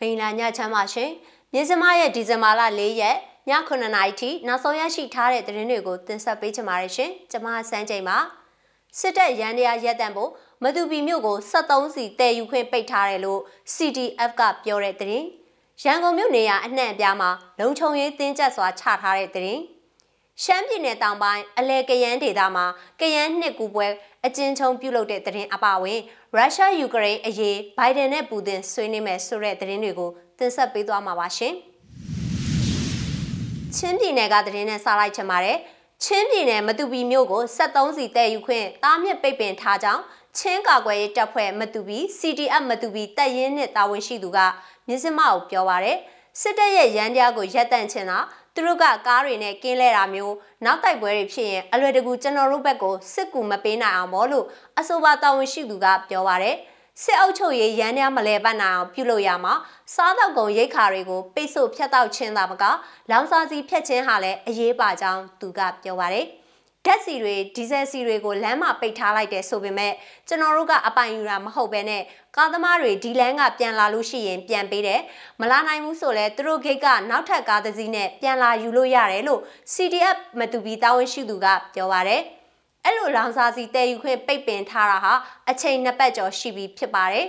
ဘိန်လာညချမ်းပါရှင်မြင်းစမရဲ့ဒီဇင်ဘာလ၄ရက်ည9နာရီထိနောက်ဆုံးရရှိထားတဲ့သတင်းတွေကိုတင်ဆက်ပေးချင်ပါတယ်ရှင်ကျွန်မစန်းချိန်ပါစစ်တပ်ရန်တရားရက်တန့်ဖို့မတူပီမြို့ကို73စီတည်ယူခွင့်ပိတ်ထားတယ်လို့ CDF ကပြောတဲ့သတင်းရန်ကုန်မြို့နေရာအနှံ့အပြားမှာလုံခြုံရေးတင်းကျပ်စွာချထားတဲ့သတင်း ရှမ်းပြည်နယ်တောင်ပိုင်းအလဲကယန်းဒေသမှာကယန်းနှစ်ကူပွဲအကျဉ်းချုံပြုလုပ်တဲ့သတင်းအပအဝင်ရုရှားယူကရိန်းအရေးဘိုင်ဒန်နဲ့ပူတင်ဆွေးနွေးမယ်ဆိုတဲ့သတင်းတွေကိုတင်ဆက်ပေးသွားမှာပါရှင်။ချင်းပြည်နယ်ကသတင်းနဲ့စလိုက်ချင်ပါတယ်။ချင်းပြည်နယ်မတူပီမြို့ကို73စီတည်ယူခွင့်တားမြစ်ပိတ်ပင်ထားကြောင်းချင်းကာကွယ်ရေးတပ်ဖွဲ့မတူပီ CDF မတူပီတပ်ရင်းနဲ့တာဝန်ရှိသူကမြစ်စမကိုပြောပါရယ်စစ်တပ်ရဲ့ရန်ကြားကိုရပ်တန့်ချင်တာ သူတို့ကကားတွေနဲ့ကင်းလဲတာမျိုးနောက်တိုက်ပွဲတွေဖြစ်ရင်အလွယ်တကူကျွန်တော်တို့ဘက်ကိုစစ်ကူမပေးနိုင်အောင်မို့လို့အဆိုပါတာဝန်ရှိသူကပြောပါရယ်စစ်အုပ်ချုပ်ရေးရန်ရမလဲပတ်နိုင်အောင်ပြုလုပ်ရမှာစားတော့ကုန်ရိတ်ခါတွေကိုပိတ်ဆို့ဖျက်တောက်ခြင်းသာမကလောင်စာစီဖျက်ခြင်းဟာလည်းအရေးပါကြောင်းသူကပြောပါရယ် ဓာတ်စီတွေဒီဇယ်စီတွေကိုလမ်းမှာပိတ်ထားလိုက်တယ်ဆိုပေမဲ့ကျွန်တော်တို့ကအပိုင်ယူတာမဟုတ်ဘဲနဲ့ကားသမားတွေဒီလမ်းကပြန်လာလို့ရှိရင်ပြန်ပေးတယ်မလာနိုင်ဘူးဆိုလဲသူတို့ဂိတ်ကနောက်ထပ်ကားတစ်စီးနဲ့ပြန်လာယူလို့ရတယ်လို့ CDF မတူပီတာဝန်ရှိသူကပြောပါတယ်အဲ့လိုလောင်စာစီတည်ယူခွင့်ပိတ်ပင်ထားတာဟာအချိန်နှစ်ပတ်ကျော်ရှိပြီဖြစ်ပါတယ်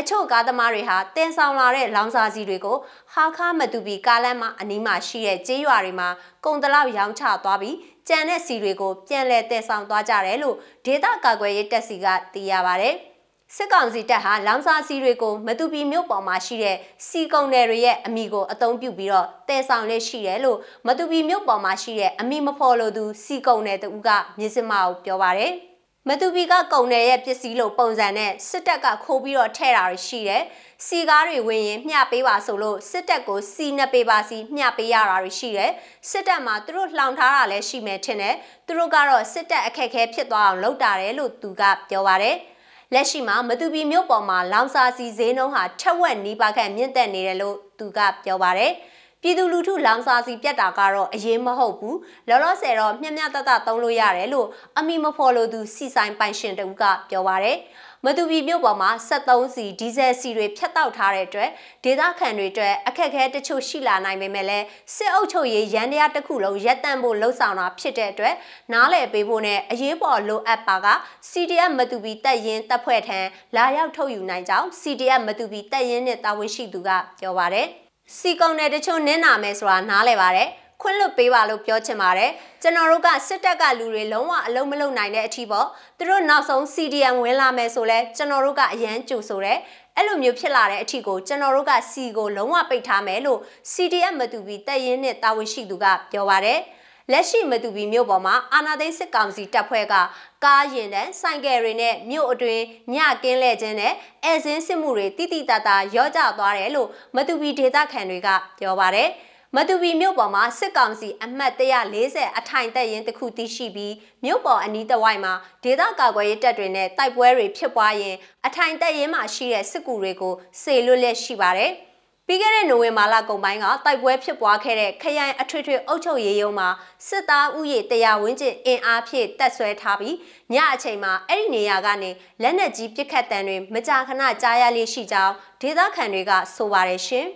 အချို့ကားသမားတွေဟာတင်ဆောင်လာတဲ့လောင်စာစီတွေကိုဟာခါမတူပီကားလမ်းမှာအနီးမှာရှိတဲ့ကျေးရွာတွေမှာကုန်တလောက်ရောင်းချသွားပြီး ကြံတဲ့စီတွေကိုပြန်လည်တည်ဆောင်သွားကြတယ်လို့ဒေတာကာကွယ်ရေးတပ်စီကသိရပါဗျ။စစ်ကောင်စီတပ်ဟာလောင်စာစီတွေကိုမတူပီမြို့ပေါ်မှာရှိတဲ့စီကုံနယ်တွေရဲ့အမိကိုအသုံးပြုပြီးတော့တည်ဆောင်လက်ရှိတယ်လို့မတူပီမြို့ပေါ်မှာရှိတဲ့အမိမဖော်လို့သူစီကုံနယ်တူကမြစ်စမအောင်ပြောပါတယ်။ မတူပီကကုံနယ်ရဲ့ပစ္စည်းလို့ပုံစံနဲ့စစ်တပ်ကခိုးပြီးတော့ထဲ့တာရှိတယ်။စီကားတွေဝင်ရင်မျှပေးပါဆိုလို့စစ်တပ်ကိုစီနှစ်ပေးပါစီမျှပေးရတာရှိတယ်။စစ်တပ်မှာသူတို့လှောင်ထားတာလည်းရှိမယ်ထင်တယ်။သူတို့ကတော့စစ်တပ်အခက်ခဲဖြစ်သွားအောင်လုပ်တာတယ်လို့သူကပြောပါတယ်။လက်ရှိမှာမတူပီမြို့ပေါ်မှာလောင်စာစီဈေးနှုန်းဟာထက်ဝက်နီးပါးခန့်မြင့်တက်နေတယ်လို့သူကပြောပါတယ်။ ပြည်သူလူထုလောင်စာစီပြတ်တာကတော့အရေးမဟုတ်ဘူးလောလောဆယ်တော့မျက်မျက်တတသုံးလို့ရတယ်လို့အမိမဖော်လို့သူစီဆိုင်ပိုင်ရှင်တူကပြောပါရယ်မတူပီမြို့ပေါ်မှာ73စီဒီဇယ်စီတွေဖြတ်တောက်ထားတဲ့အတွက်ဒေသခံတွေအတွက်အခက်အခဲတချို့ရှိလာနိုင်ပေမဲ့လည်းစစ်အုပ်ချုပ်ရေးရန်တရားတစ်ခုလုံးရပ်တန့်ဖို့လှုံ့ဆော်တာဖြစ်တဲ့အတွက်နားလည်ပေးဖို့နဲ့အရေးပေါ်လိုအပ်ပါက CDF မတူပီတပ်ရင်းတပ်ဖွဲ့ထံလာရောက်ထုတ်ယူနိုင်ကြောင်း CDF မတူပီတပ်ရင်းနဲ့တာဝန်ရှိသူကပြောပါတယ်။ စီကုံနဲ့တချို့နင်းနာမယ်ဆိုတာနားလဲပါတယ်ခွင့်လွတ်ပေးပါလို့ပြောချင်ပါတယ်ကျွန်တော်တို့ကစစ်တပ်ကလူတွေလုံးဝအလုံးမလုံးနိုင်တဲ့အထီးပေါ့သူတို့နောက်ဆုံး CDM ဝင်လာမယ်ဆိုလဲကျွန်တော်တို့ကအရန်ကြိုဆိုတယ်အဲ့လိုမျိုးဖြစ်လာတဲ့အထီးကိုကျွန်တော်တို့ကစီကိုလုံးဝပိတ်ထားမယ်လို့ CDM မတူပြီးတပ်ရင်းနဲ့တာဝန်ရှိသူကပြောပါတယ် လက်ရှိမတူပီမြို့ပေါ်မှာအာနာသိန်းစစ်ကောင်စီတပ်ဖွဲ့ကကားရင်တန်းဆိုင်ကယ်တွေနဲ့မြို့အတွင်းညကင်းလဲခြင်းနဲ့အဲစင်းစစ်မှုတွေတိတိတတ်တာရော့ကျသွားတယ်လို့မတူပီဒေသခံတွေကပြောပါတယ်မတူပီမြို့ပေါ်မှာစစ်ကောင်စီအမှတ်140အထိုင်တက်ရင်တခုတည်ရှိပြီးမြို့ပေါ်အနီးတစ်ဝိုက်မှာဒေသကာကွယ်ရေးတပ်တွေနဲ့တိုက်ပွဲတွေဖြစ်ပွားရင်အထိုင်တက်ရင်မှာရှိတဲ့စစ်ကူတွေကိုစေလွတ်လက်ရှိပါတယ်။ ပြီးခဲ့တဲ့နိုဝင်ဘာလကုန်ပိုင်းကတိုက်ပွဲဖြစ်ပွားခဲ့တဲ့ခရိုင်အထွေထွေအုပ်ချုပ်ရေးရုံးမှာစစ်သားဥယေတရားဝန်းကျင်အင်အားဖြင့်တက်ဆွဲထားပြီးညအချိန်မှာအဲ့ဒီနေရာကနေလက်နက်ကြီးပစ်ခတ်တံတွေမကြာခဏကြားရလေးရှိကြောင်းဒေသခံတွေကဆိုပါတယ်ရှင်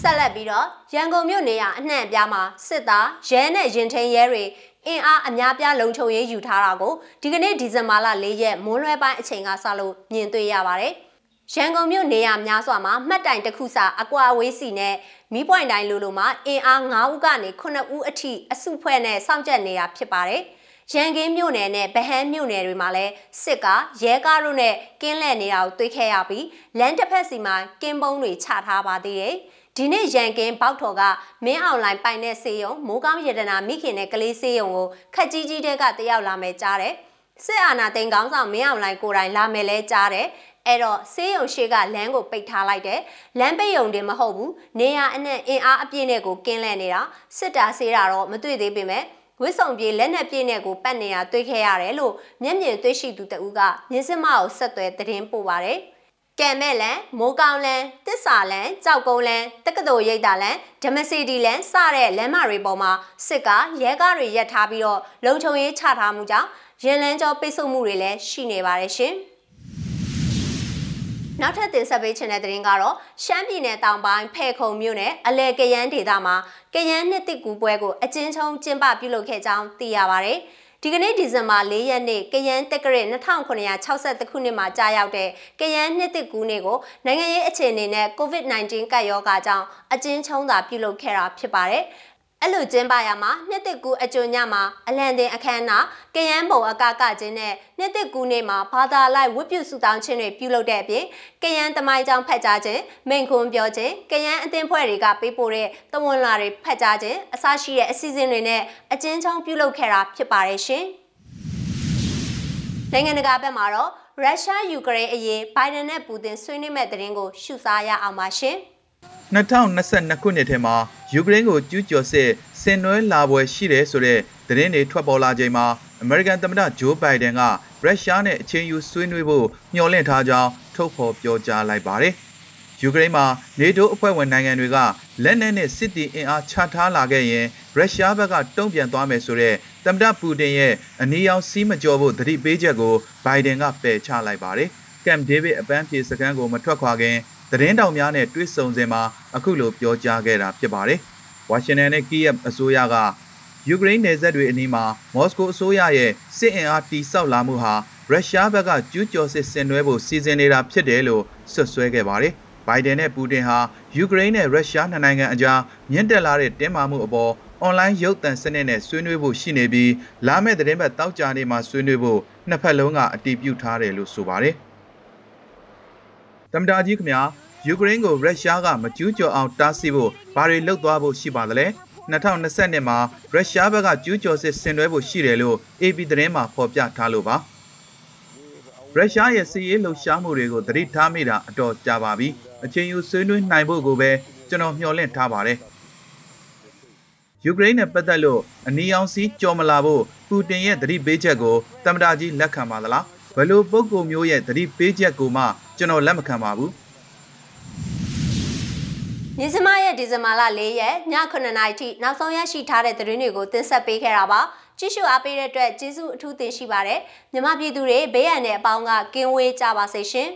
ဆက်လက်ပြီးတော့ရန်ကုန်မြို့နေရအနှံ့အပြားမှာစစ်သားရဲနဲ့ရင်ထင်းရဲတွေအင်အားအများပြားလုံခြုံရေးယူထားတာကိုဒီကနေ့ဒီဇင်ဘာလ၄ရက်မွန်းလွဲပိုင်းအချိန်ကစလို့မြင်တွေ့ရပါတယ်။ ရန်ကုန်မြို့နေရာများစွာမှာမှတ်တိုင်တစ်ခုစာအကွာအဝေးစီနဲ့မီးပွိုင်တိုင်းလိုလိုမှာအင်အား9ဦးကနေ9ဦးအထိအစုဖွဲ့နဲ့စောင့်ကြပ်နေတာဖြစ်ပါတယ်။ရန်ကင်းမြို့နယ်နဲ့ဗဟန်းမြို့နယ်တွေမှာလည်းစစ်ကရဲကားတို့နဲ့ကင်းလှည့်နေတာကိုတွေ့ခဲ့ရပြီးလမ်းတစ်ဖက်စီမှာကင်းပုံးတွေချထားပါသေးတယ်။ဒီနေ့ရန်ကင်းပေါက်ထော်ကမင်းအောင်လိုင်းပိုင်တဲ့စေယုံမိုးကောင်းရတနာမိခင်နဲ့ကလေးစေယုံကိုခက်ကြီးကြီးတဲ့ကတယောက်လာမယ်ကြားတယ်။စစ်အာဏာသိမ်းကောင်းဆောင်မင်းအောင်လိုင်းကိုယ်တိုင်လာမယ်လဲကြားတယ် အဲ့တော့ဆေးရုံရှိကလမ်းကိုပိတ်ထားလိုက်တယ်လမ်းပိတ်ရုံတင်မဟုတ်ဘူးနေရအနှံ့အင်အားအပြည့်နဲ့ကိုကင်းလဲနေတာစစ်တာဆေးတာတော့မတွေ့သေးပေမဲ့ဝစ်စုံပြေလက်နက်ပြည့်နဲ့ကိုပတ်နေတာတွေ့ခဲ့ရတယ်လို့မျက်မြင်တွေ့ရှိသူတဦးကမြင်းစမကိုဆက်သွဲသတင်းပို့ပါတယ်ကံမဲ့လန်မိုးကောင်းလန်တစ္ဆာလန်ကြောက်ကုန်းလန်တက္ကသိုလ်ရိပ်သာလန်ဓမစီဒီလန်စတဲ့လမ်းမတွေပေါ်မှာစစ်ကရဲကားတွေရပ်ထားပြီးတော့လုံခြုံရေးချထားမှုကြောင့်ရန်လန်းကျော်ပိတ်ဆို့မှုတွေလည်းရှိနေပါတယ်ရှင်။ နောက်ထပ်တင်ဆက်ပေးချင်တဲ့သတင်းကတော့ရှမ်းပြည်နယ်တောင်ပိုင်းဖဲခုံမြို့နယ်အလဲကရန်ဒေသမှာကရန်နှစ်တစ်ကူပွဲကိုအကျဉ်းချုံကျင်းပပြုလုပ်ခဲ့ကြောင်းသိရပါဗျ။ဒီကနေ့ဒီဇင်ဘာ၄ရက်နေ့ကရန်တက္ကရာ2962ခုနှစ်မှာကြာရောက်တဲ့ကရန်နှစ်တစ်ကူနေ့ကိုနိုင်ငံရေးအခြေအနေနဲ့ COVID-19 ကပ်ရောဂါကြောင့်အကျဉ်းချုံသာပြုလုပ်ခဲ့တာဖြစ်ပါတယ်။ အဲ့လိုကျင်းပရမှာနှစ်သက်ကူအကြိုညမှာအလံတင်အခမ်းအနားကရန်ဘုံအကကခြင်းနဲ့နှစ်သက်ကူနေ့မှာဘာသာလိုက်ဝတ်ပြုဆုတောင်းခြင်းတွေပြုလုပ်တဲ့အပြင်ကရန်တမိုင်းကြောင်ဖတ်ကြားခြင်းမိန်ခွန်းပြောခြင်းကရန်အသင်းဖွဲ့တွေကပေးပို့တဲ့တဝန်လာတွေဖတ်ကြားခြင်းအစရှိတဲ့အစီအစဉ်တွေနဲ့အကျဉ်းချုံပြုလုပ်ခဲ့တာဖြစ်ပါတယ်ရှင်နိုင်ငံတကာဘက်မှာတော့ရုရှားယူကရိန်းအရေးဘိုင်ဒန်နဲ့ပူတင်ဆွေးနွေးမဲ့တဲ့ရင်ကိုရှုစားရအောင်ပါရှင်။ 2022ခုနှစ်ထဲမှာယူကရိန်းကိုကျူးကျော်စစ်ဆင်နွှဲလာပွဲရှိတယ်ဆိုတဲ့သတင်းတွေထွက်ပေါ်လာချိန်မှာအမေရိကန်သမ္မတဂျိုးဘိုင်ဒန်ကရုရှားနဲ့အချင်းယူဆွေးနွေးဖို့မျှော်လင့်ထားကြောင်းထုတ်ဖော်ပြောကြားလိုက်ပါတယ်။ယူကရိန်းမှာနေတိုးအဖွဲ့ဝင်နိုင်ငံတွေကလက်နက်နဲ့စစ်တီအင်အားချထားလာခဲ့ရင်ရုရှားဘက်ကတုံ့ပြန်သွားမယ်ဆိုတဲ့သမ္မတပူတင်ရဲ့အနီးအောင်စီးမကျော်ဖို့သတိပေးချက်ကိုဘိုင်ဒန်ကပယ်ချလိုက်ပါတယ်။ကမ်ဒေးဗစ်အပန်းဖြေစခန်းကိုမထွက်ခွာခင် သတင်းတောင်များနဲ့တွေ့ဆုံစဉ်မှာအခုလိုပြောကြားခဲ့တာဖြစ်ပါတယ်။ဝါရှင်တန်နဲ့ကီယက်အစိုးရကယူကရိန်းနယ်စပ်တွေအနီးမှာမော်စကိုအစိုးရရဲ့စစ်အင်အားတီဆောက်လာမှုဟာရုရှားဘက်ကကျူးကျော်စစ်ဆင်နွှဲဖို့စီစဉ်နေတာဖြစ်တယ်လို့ဆွဆွဲခဲ့ပါတယ်။ဘိုင်ဒန်နဲ့ပူတင်ဟာယူကရိန်းနဲ့ရုရှားနှစ်နိုင်ငံအကြားမြင့်တက်လာတဲ့တင်းမာမှုအပေါ်အွန်လိုင်းရုပ်သံစနစ်နဲ့ဆွေးနွေးဖို့ရှိနေပြီးလာမယ့်သတင်းပတ်တောက်ကြနေမှာဆွေးနွေးဖို့နှစ်ဖက်လုံးကအတည်ပြုထားတယ်လို့ဆိုပါတယ်။ တမ္မတာကြီးခင်ဗျာယူကရိန်းကိုရုရှားကမကျူးကျော်အောင်တားဆီးဖို့ဘာတွေလုပ်သွားဖို့ရှိပါသလဲ2020နှစ်မှာရုရှားဘက်ကကျူးကျော်စစ်ဆင်နွှဲဖို့ရှိတယ်လို့ AP သတင်းမှာဖော်ပြထားလို့ပါရုရှားရဲ့စစ်ရေးလှုပ်ရှားမှုတွေကိုသတိထားမိတာအတော်ကြာပါပြီအချိန်ယူဆွေးနွေးနိုင်ဖို့ကိုပဲကျွန်တော်မျှော်လင့်ထားပါတယ်ယူကရိန်းနဲ့ပတ်သက်လို့အနီရောင်စီကြော်မလာဖို့ပူတင်ရဲ့သတိပေးချက်ကိုသမ္မတကြီးလက်ခံပါသလားဘယ်လိုပုံကိုမျိုးရဲ့သတိပေးချက်ကိုမှကျွန်တော်လက်မခံပါဘူးညစမရဲ့ဒီဇင်ဘာလ၄ရက်ည9:00နာရီထိနောက်ဆုံးရရှိထားတဲ့သတင်းတွေကိုတင်ဆက်ပေးခဲ့တာပါကြည့်ရှုအားပေးတဲ့အတွက်ကျေးဇူးအထူးတင်ရှိပါတယ်မြမပြည်သူတွေဘေးရန်တဲ့အပေါင်းကကင်းဝေးကြပါစေရှင်